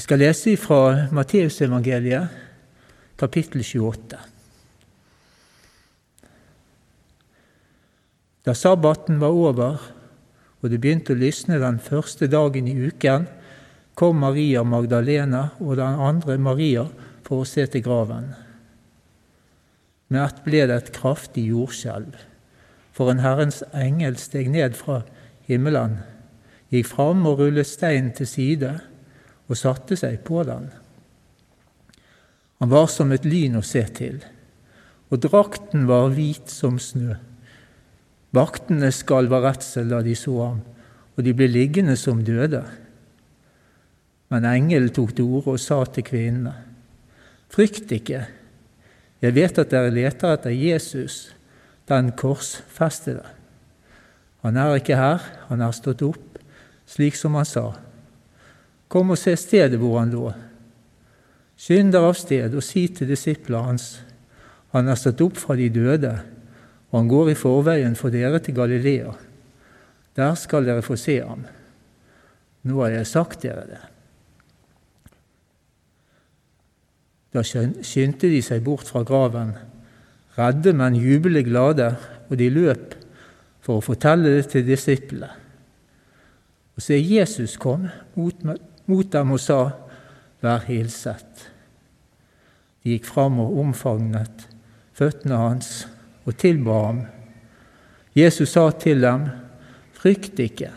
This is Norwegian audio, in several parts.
Vi skal lese fra Matteusevangeliet, kapittel 28. Da sabbaten var over og det begynte å lysne den første dagen i uken, kom Maria Magdalena og den andre Maria for å se til graven. Med ett ble det et kraftig jordskjelv, for en Herrens engel steg ned fra himmelen, gikk fram og rullet steinen til side og satte seg på den. Han var som et lyn å se til, og drakten var hvit som snø. Vaktene skalv av redsel da de så ham, og de ble liggende som døde. Men engelen tok til orde og sa til kvinnene.: Frykt ikke, jeg vet at dere leter etter Jesus, den korsfestede. Han er ikke her, han er stått opp, slik som han sa. Kom og se stedet hvor han lå. Skynd dere av sted og si til disiplene hans, han er stått opp fra de døde, og han går i forveien for dere til Galilea. Der skal dere få se ham. Nå har jeg sagt dere det. Da skyndte de seg bort fra graven, redde, men jublende glade, og de løp for å fortelle det til disiplene. Og se, Jesus kom mot, mot dem og sa, Vær hilset. De gikk fram og omfavnet føttene hans og tilba ham. Jesus sa til dem, Frykt ikke.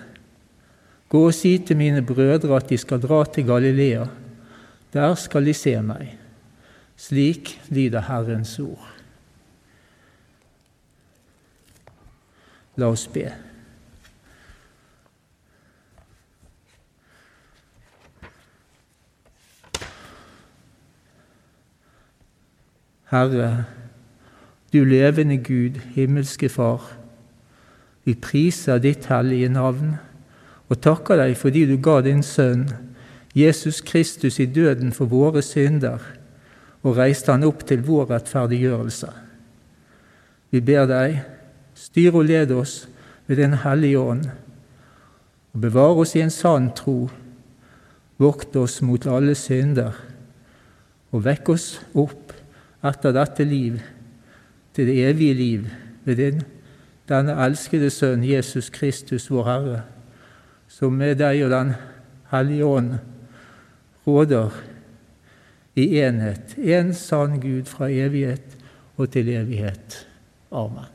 Gå og si til mine brødre at de skal dra til Galilea. Der skal de se meg. Slik lyder Herrens ord. La oss be. Herre, du levende Gud, himmelske Far. Vi priser ditt hellige navn og takker deg fordi du ga din Sønn, Jesus Kristus, i døden for våre synder og reiste han opp til vår rettferdiggjørelse. Vi ber deg, styr og led oss ved Din Hellige Ånd, og bevare oss i en sann tro, vokt oss mot alle synder, og vekk oss opp etter dette liv til det evige liv ved din, denne elskede Sønn Jesus Kristus, vår Herre, som med deg og Den hellige ånd råder i enhet, en sann Gud fra evighet og til evighet. Amen.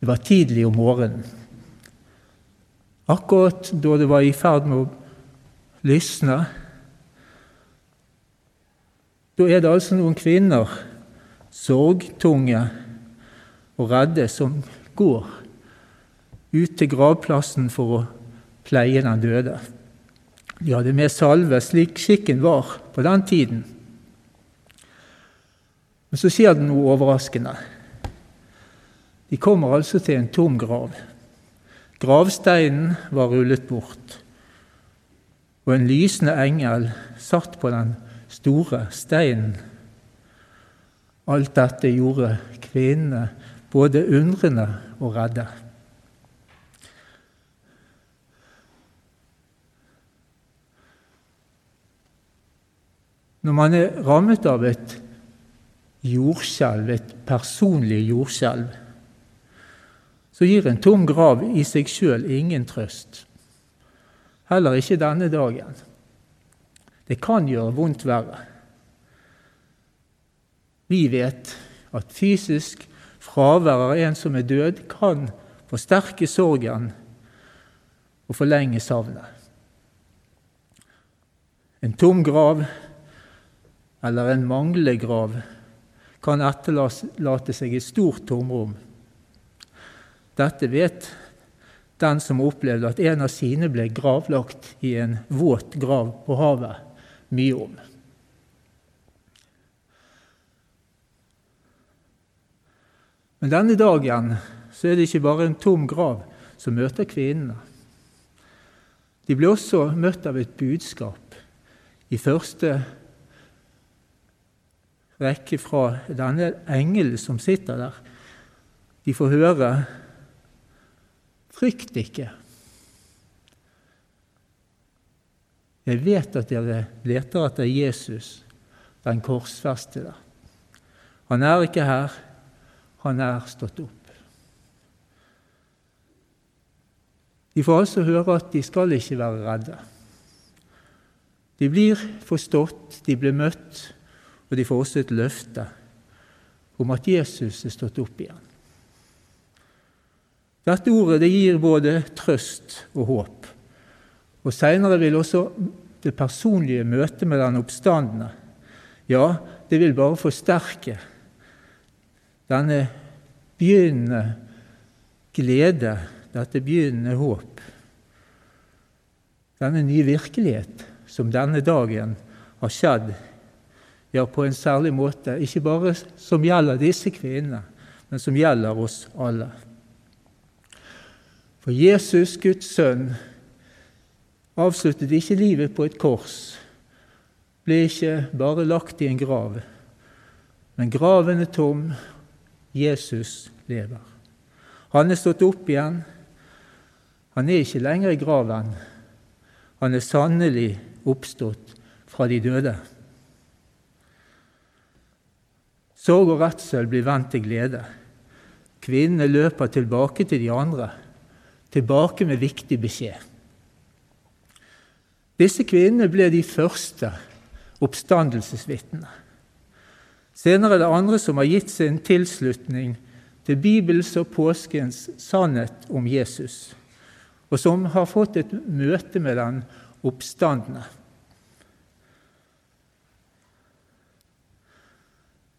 Det var tidlig om morgenen. Akkurat da det var i ferd med å lysne, da er det altså noen kvinner, sorgtunge og redde, som går ut til gravplassen for å pleie den døde. De hadde med salve, slik skikken var på den tiden. Men så skjer det noe overraskende. De kommer altså til en tom grav. Gravsteinen var rullet bort, og en lysende engel satt på den store steinen. Alt dette gjorde kvinnene både undrende og redde. Når man er rammet av et jordskjelv, et personlig jordskjelv, så gir en tom grav i seg sjøl ingen trøst. Heller ikke denne dagen. Det kan gjøre vondt verre. Vi vet at fysisk fravær av en som er død, kan forsterke sorgen og forlenge savnet. En tom grav eller en manglende grav kan etterlate seg et stort tomrom. Dette vet den som opplevde at en av sine ble gravlagt i en våt grav på havet, mye om. Men denne dagen så er det ikke bare en tom grav som møter kvinnene. De blir også møtt av et budskap i første rekke fra denne engelen som sitter der. De får høre Frykt ikke. Jeg vet at dere leter etter Jesus, den korsfestede. Han er ikke her, han er stått opp. De får altså høre at de skal ikke være redde. De blir forstått, de blir møtt, og de får også et løfte om at Jesus er stått opp igjen. Dette ordet det gir både trøst og håp. Og Seinere vil også det personlige møtet med den oppstandende ja, det vil bare forsterke denne begynnende glede, dette begynnende håp. Denne nye virkelighet som denne dagen har skjedd, ja, på en særlig måte, ikke bare som gjelder disse kvinnene, men som gjelder oss alle. For Jesus, Guds sønn, avsluttet ikke livet på et kors, ble ikke bare lagt i en grav, men graven er tom, Jesus lever. Han er stått opp igjen. Han er ikke lenger i graven. Han er sannelig oppstått fra de døde. Sorg og redsel blir vendt til glede. Kvinnene løper tilbake til de andre tilbake med viktig beskjed. Disse kvinnene ble de første oppstandelsesvitnene. Senere er det andre som har gitt sin tilslutning til Bibels og påskens sannhet om Jesus, og som har fått et møte med den oppstandende.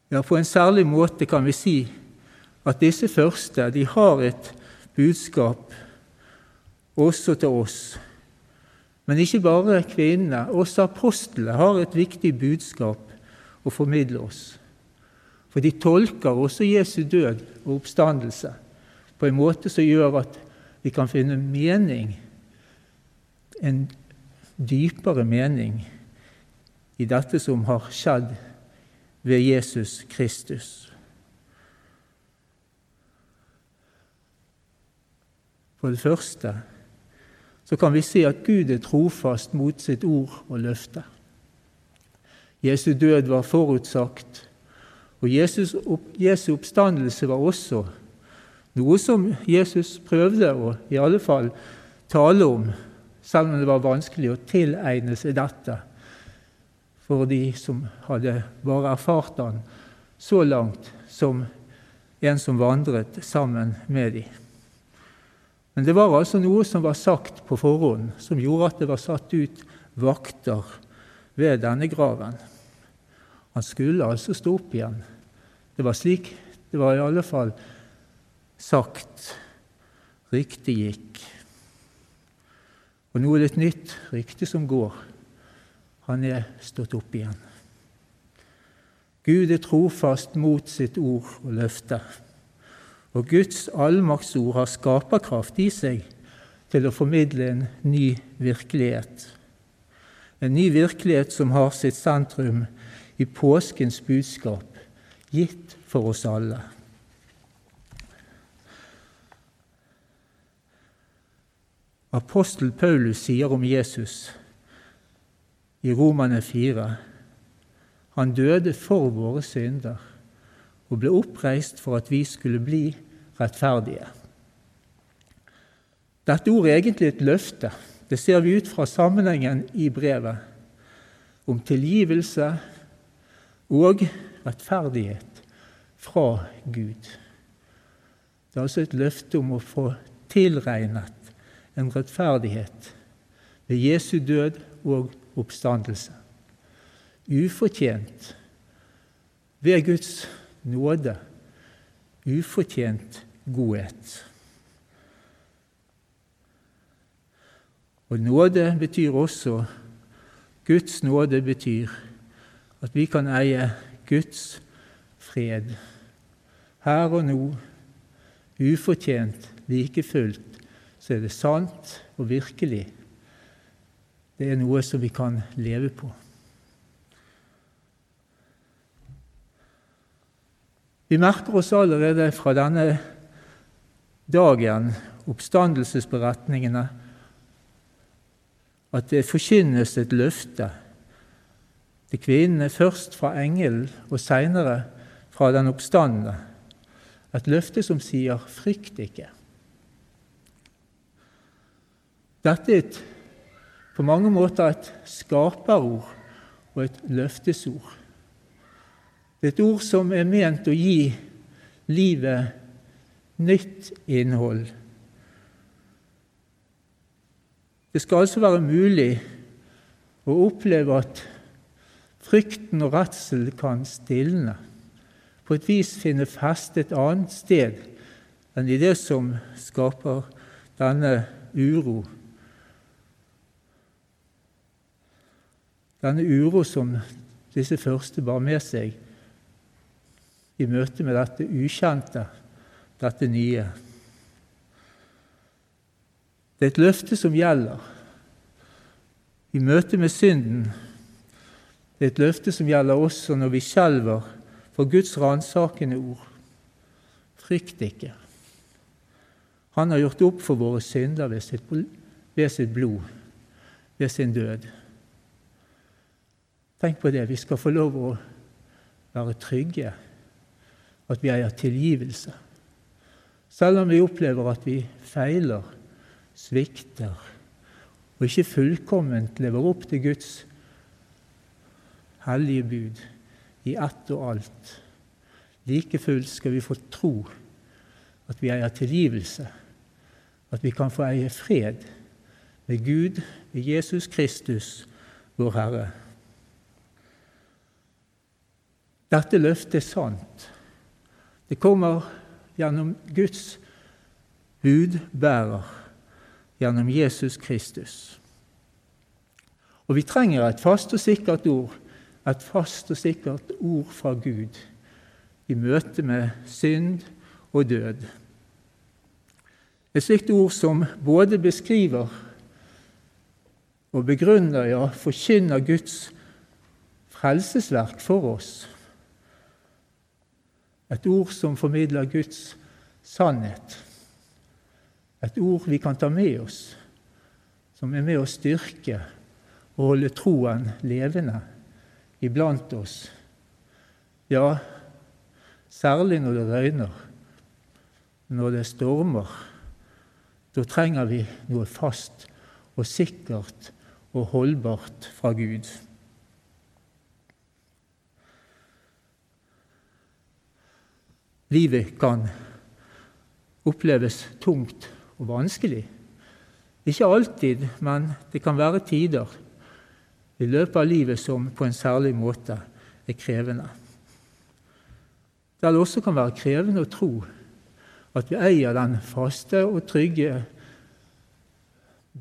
Ja, På en særlig måte kan vi si at disse første de har et budskap også til oss. Men ikke bare kvinnene. Også apostlene har et viktig budskap å formidle oss. For de tolker også Jesu død og oppstandelse på en måte som gjør at vi kan finne mening, en dypere mening, i dette som har skjedd ved Jesus Kristus. For det første så kan vi se at Gud er trofast mot sitt ord og løfte. Jesu død var forutsagt, og Jesus, Jesu oppstandelse var også noe som Jesus prøvde å i alle fall tale om, selv om det var vanskelig å tilegne seg dette for de som hadde bare erfart han så langt som en som vandret sammen med dem. Men det var altså noe som var sagt på forhånd, som gjorde at det var satt ut vakter ved denne graven. Han skulle altså stå opp igjen. Det var slik det var i alle fall sagt. Ryktet gikk. Og nå er det et nytt rykte som går. Han er stått opp igjen. Gud er trofast mot sitt ord og løfte. Og Guds allmaktsord har skaperkraft i seg til å formidle en ny virkelighet. En ny virkelighet som har sitt sentrum i påskens budskap, gitt for oss alle. Apostel Paulus sier om Jesus i Romane 4 han døde for våre synder og ble oppreist for at vi skulle bli rettferdige. Dette ordet er egentlig et løfte. Det ser vi ut fra sammenhengen i brevet om tilgivelse og rettferdighet fra Gud. Det er altså et løfte om å få tilregnet en rettferdighet ved Jesu død og oppstandelse. Ufortjent ved Guds nåde. Ufortjent godhet. Og nåde betyr også Guds nåde betyr at vi kan eie Guds fred her og nå, ufortjent, like fullt, så er det sant og virkelig. Det er noe som vi kan leve på. Vi merker oss allerede fra denne dagen, oppstandelsesberetningene, at det forkynnes et løfte til kvinnene, først fra engelen og seinere fra den oppstandende. Et løfte som sier 'frykt ikke'. Dette er et, på mange måter et skaperord og et løftesord. Det er et ord som er ment å gi livet nytt innhold. Det skal altså være mulig å oppleve at frykten og redselen kan stilne, på et vis finne feste et annet sted enn i det som skaper denne uro. Denne uro som disse første bar med seg i møte med dette ukjente, dette nye. Det er et løfte som gjelder i møte med synden. Det er et løfte som gjelder også når vi skjelver for Guds ransakende ord. Frykt ikke. Han har gjort opp for våre synder ved sitt, ved sitt blod, ved sin død. Tenk på det. Vi skal få lov å være trygge at vi eier tilgivelse. Selv om vi opplever at vi feiler, svikter og ikke fullkomment lever opp til Guds hellige bud i ett og alt. Like fullt skal vi få tro at vi eier tilgivelse, at vi kan få eie fred med Gud med Jesus Kristus, vår Herre. Dette løftet er sant. Det kommer gjennom Guds budbærer, gjennom Jesus Kristus. Og vi trenger et fast og sikkert ord, et fast og sikkert ord fra Gud i møte med synd og død. Et slikt ord som både beskriver og begrunner, ja, forkynner Guds frelsesverk for oss et ord som formidler Guds sannhet. Et ord vi kan ta med oss, som er med å styrke og holde troen levende iblant oss. Ja, særlig når det røyner, når det stormer. Da trenger vi noe fast og sikkert og holdbart fra Gud. Livet kan oppleves tungt og vanskelig. Ikke alltid, men det kan være tider i løpet av livet som på en særlig måte er krevende. Det også kan være krevende å tro at vi eier den faste og trygge,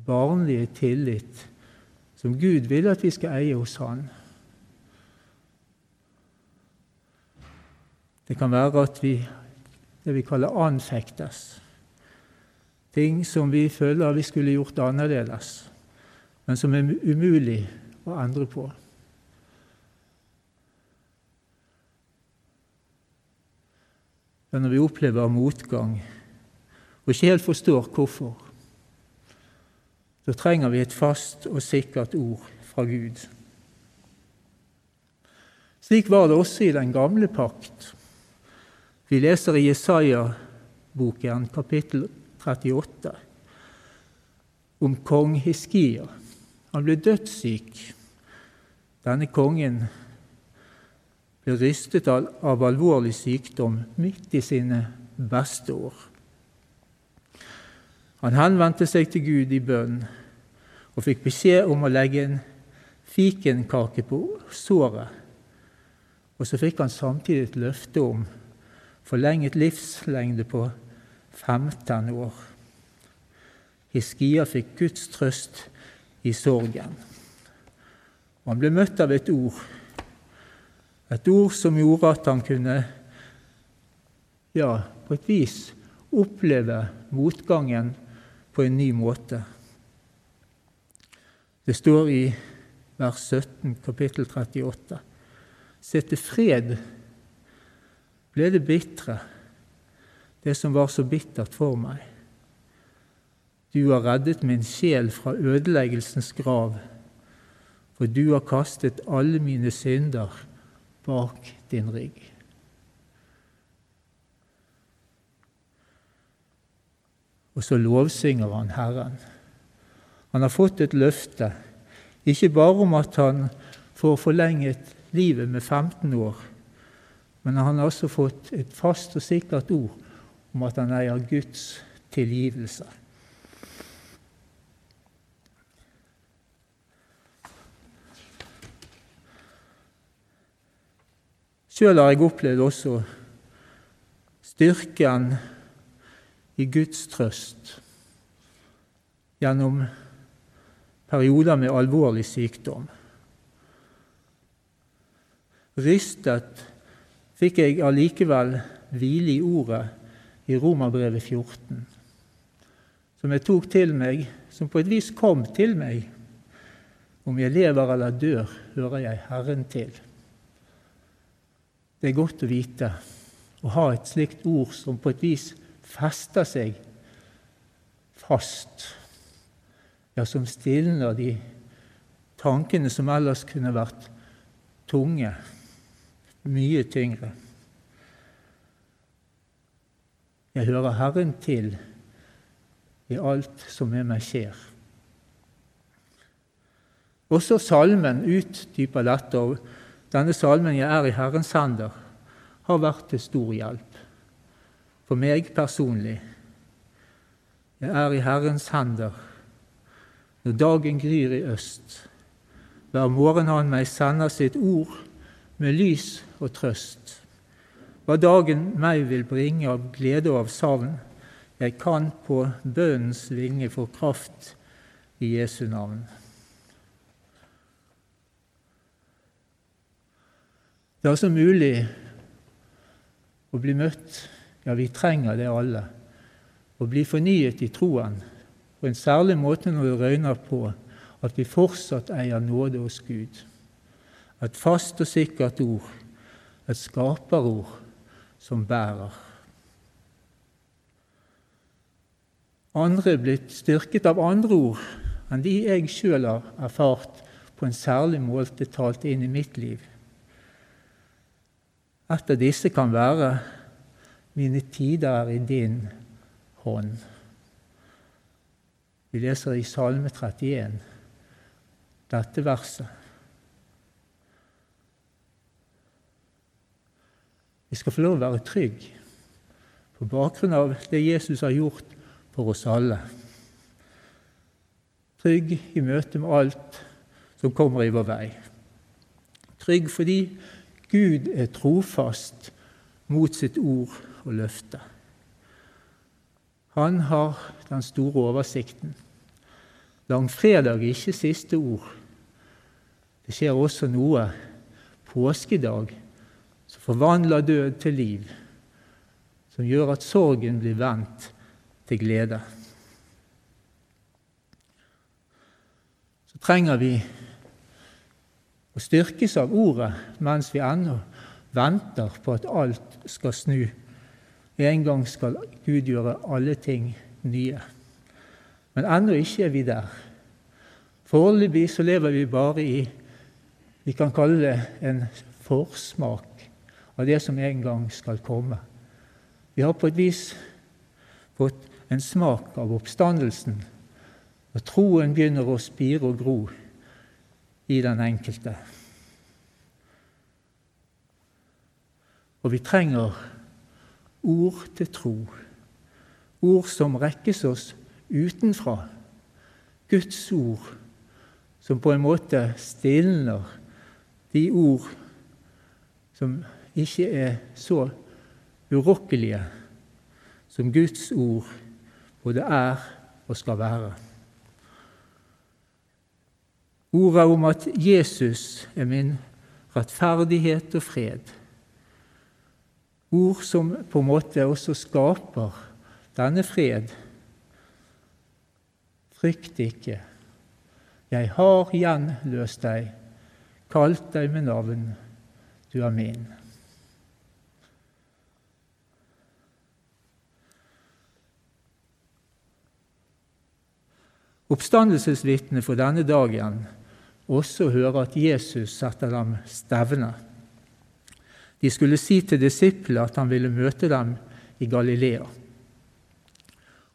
barnlige tillit som Gud vil at vi skal eie hos Han. Det kan være at vi det vi kaller anfektes. Ting som vi føler vi skulle gjort annerledes, men som er umulig å endre på. Men når vi opplever motgang og ikke helt forstår hvorfor, så trenger vi et fast og sikkert ord fra Gud. Slik var det også i den gamle pakt. Vi leser i Jesaja-boken, kapittel 38, om kong Hiskia. Han ble dødssyk. Denne kongen ble rystet av, alvorlig sykdom midt i sine beste år. Han henvendte seg til Gud i bønn og fikk beskjed om å legge en fikenkake på såret. Og så fikk han samtidig et løfte om forlenget livslengde på 15 år. Hiskia fikk Guds trøst i sorgen. Han ble møtt av et ord, et ord som gjorde at han kunne, ja, på et vis oppleve motgangen på en ny måte. Det står i vers 17, kapittel 38. Se til fred ble det bitre, det som var så bittert for meg. Du har reddet min sjel fra ødeleggelsens grav, for du har kastet alle mine synder bak din rygg. Og så lovsynger han Herren. Han har fått et løfte, ikke bare om at han får forlenget livet med 15 år, men han har også fått et fast og sikkert ord om at han eier Guds tilgivelse. Sjøl har jeg opplevd også styrken i Guds trøst gjennom perioder med alvorlig sykdom. Rystet fikk jeg allikevel hvile i ordet i Romerbrevet 14, som jeg tok til meg, som på et vis kom til meg. Om jeg lever eller dør, hører jeg Herren til. Det er godt å vite å ha et slikt ord som på et vis fester seg fast, ja, som stilner de tankene som ellers kunne vært tunge, mye tyngre. Jeg hører Herren til i alt som med meg skjer. Også salmen utdyper dette, og denne salmen 'Jeg er i Herrens hender' har vært til stor hjelp for meg personlig. Jeg er i Herrens hender når dagen gryr i øst. Hver morgen Han meg sender sitt ord med lys og trøst. Hva dagen meg vil bringe av glede og av savn, jeg kan på bønnens vinge få kraft i Jesu navn. Det er altså mulig å bli møtt, ja, vi trenger det alle, å bli fornyet i troen, på en særlig måte når det røyner på at vi fortsatt eier nåde hos Gud. Et fast og sikkert ord, et skaperord som bærer. Andre er blitt styrket av andre ord enn de jeg sjøl har erfart på en særlig måte talt inn i mitt liv. Et av disse kan være 'Mine tider er i din hånd'. Vi leser i Salme 31 dette verset. Vi skal få lov å være trygg på bakgrunn av det Jesus har gjort for oss alle. Trygg i møte med alt som kommer i vår vei. Trygg fordi Gud er trofast mot sitt ord og løfte. Han har den store oversikten. Langfredag er ikke siste ord. Det skjer også noe påskedag forvandler død til liv, som gjør at sorgen blir vendt til glede. Så trenger vi å styrkes av ordet mens vi ennå venter på at alt skal snu. En gang skal Gud gjøre alle ting nye. Men ennå ikke er vi der. Foreløpig så lever vi bare i vi kan kalle det en forsmak av det som en gang skal komme. Vi har på et vis fått en smak av oppstandelsen, og troen begynner å spire og gro i den enkelte. Og vi trenger ord til tro, ord som rekkes oss utenfra. Guds ord som på en måte stilner de ord som ikke er så urokkelige som Guds ord både er og skal være. Ordet om at Jesus er min rettferdighet og fred. Ord som på en måte også skaper denne fred. Frykt ikke. Jeg har gjenløst deg, kalt deg med navn. Du er min. Oppstandelsesvitnet for denne dagen også høre at Jesus setter dem stevne. De skulle si til disiplene at han ville møte dem i Galilea.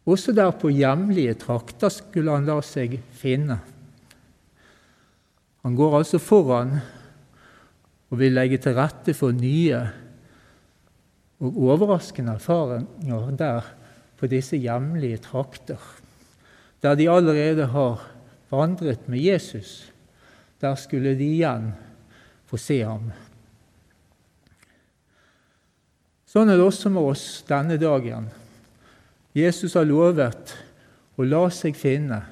Også der på hjemlige trakter skulle han la seg finne. Han går altså foran og vil legge til rette for nye og overraskende erfaringer der på disse hjemlige trakter, der de allerede har vandret med Jesus. Der skulle de igjen få se ham. Sånn er det også med oss denne dagen. Jesus har lovet å la seg finne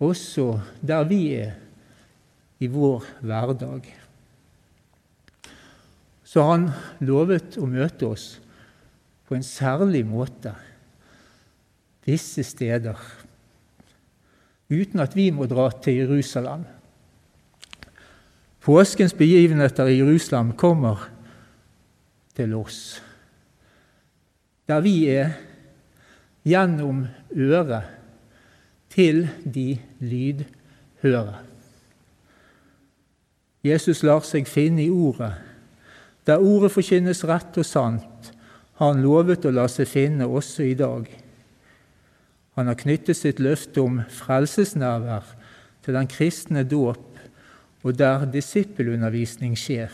også der vi er i vår hverdag. Så han lovet å møte oss på en særlig måte visse steder, uten at vi må dra til Jerusalem. Påskens begivenheter i Jerusalem kommer til oss. Der vi er gjennom øret til de lydhøre. Jesus lar seg finne i Ordet. Der Ordet forkynnes rett og sant, har han lovet å la seg finne også i dag. Han har knyttet sitt løfte om frelsesnærvær til den kristne dåp og der disippelundervisning skjer.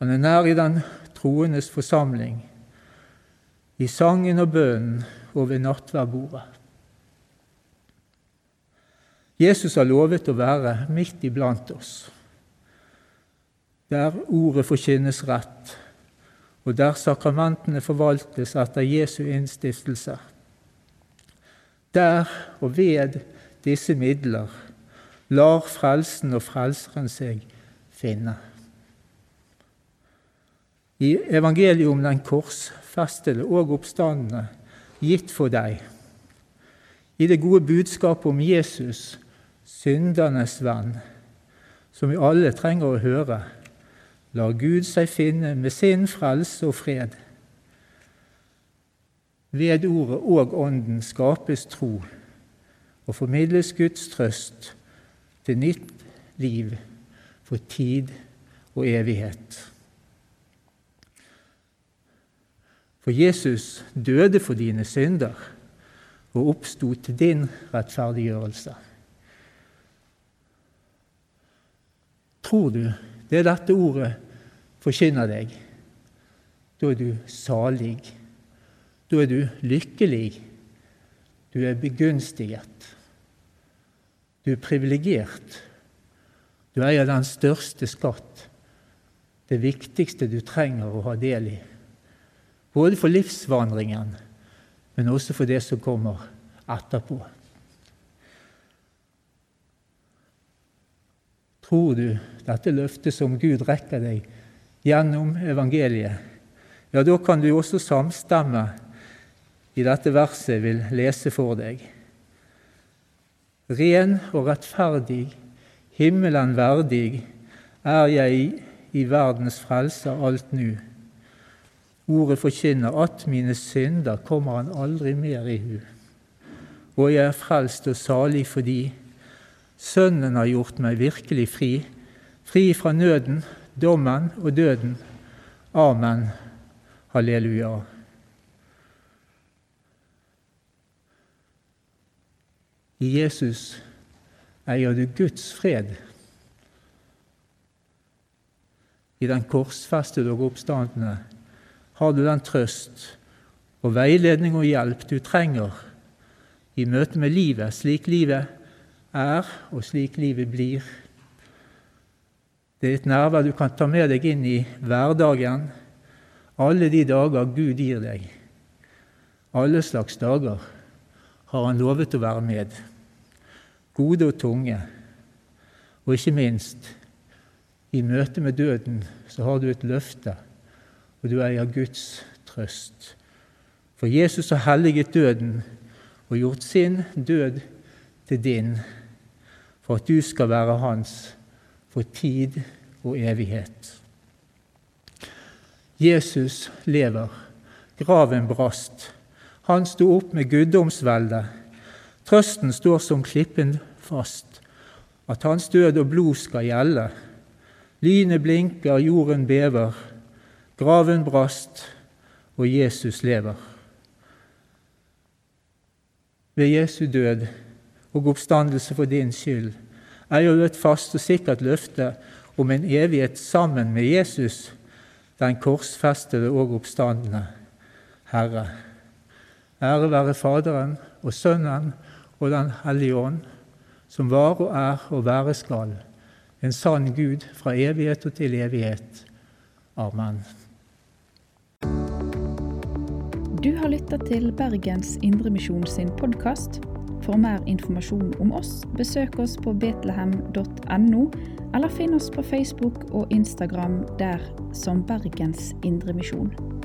Han er nær i den troendes forsamling, i sangen og bønnen og ved nattverdbordet. Jesus har lovet å være midt iblant oss, der ordet forkynnes rett, og der sakramentene forvaltes etter Jesu innstiftelser. Der og ved disse midler lar frelsen og frelseren seg finne. I evangeliet om den korsfestede og oppstandende gitt for deg, i det gode budskapet om Jesus, syndernes venn, som vi alle trenger å høre, lar Gud seg finne med sin frelse og fred. Ved ordet og Ånden skapes tro og formidles Guds trøst til nytt liv for tid og evighet. For Jesus døde for dine synder og oppsto til din rettferdiggjørelse. Tror du det dette ordet forkynner deg, da er du salig. Da er du lykkelig. Du er begunstiget. Du er privilegert. Du eier den største skatt, det viktigste du trenger å ha del i. Både for livsvandringen, men også for det som kommer etterpå. Tror du dette løftet som Gud rekker deg gjennom evangeliet, ja, da kan du også samstemme i dette verset vil lese for deg. Ren og rettferdig, himmelen verdig, er jeg i verdens frelser alt nu. Ordet forkynner at mine synder kommer han aldri mer i hu. Og jeg er frelst og salig fordi Sønnen har gjort meg virkelig fri, fri fra nøden, dommen og døden. Amen. Halleluja. I Jesus eier du Guds fred. I den korsfestede og oppstandende har du den trøst og veiledning og hjelp du trenger i møte med livet, slik livet er, og slik livet blir. Det er et nærvær du kan ta med deg inn i hverdagen, alle de dager Gud gir deg. Alle slags dager har Han lovet å være med. gode og tunge. Og ikke minst, i møte med døden så har du et løfte, og du eier Guds trøst. For Jesus har helliget døden og gjort sin død til din, for at du skal være hans for tid og evighet. Jesus lever. Graven brast. Han sto opp med guddomsveldet. Trøsten står som klippen fast, at hans død og blod skal gjelde. Lynet blinker, jorden bever. Graven brast, og Jesus lever. Ved Jesu død og oppstandelse for din skyld er jo et fast og sikkert løfte om en evighet sammen med Jesus, den korsfestede og oppstandende Herre. Ære være Faderen og Sønnen og Den hellige ånd, som var og er og være skal, en sann Gud fra evighet og til evighet. Amen. Du har lytta til Bergens Indremisjon sin podkast. For mer informasjon om oss, besøk oss på betlehem.no, eller finn oss på Facebook og Instagram der som Bergens Indremisjon.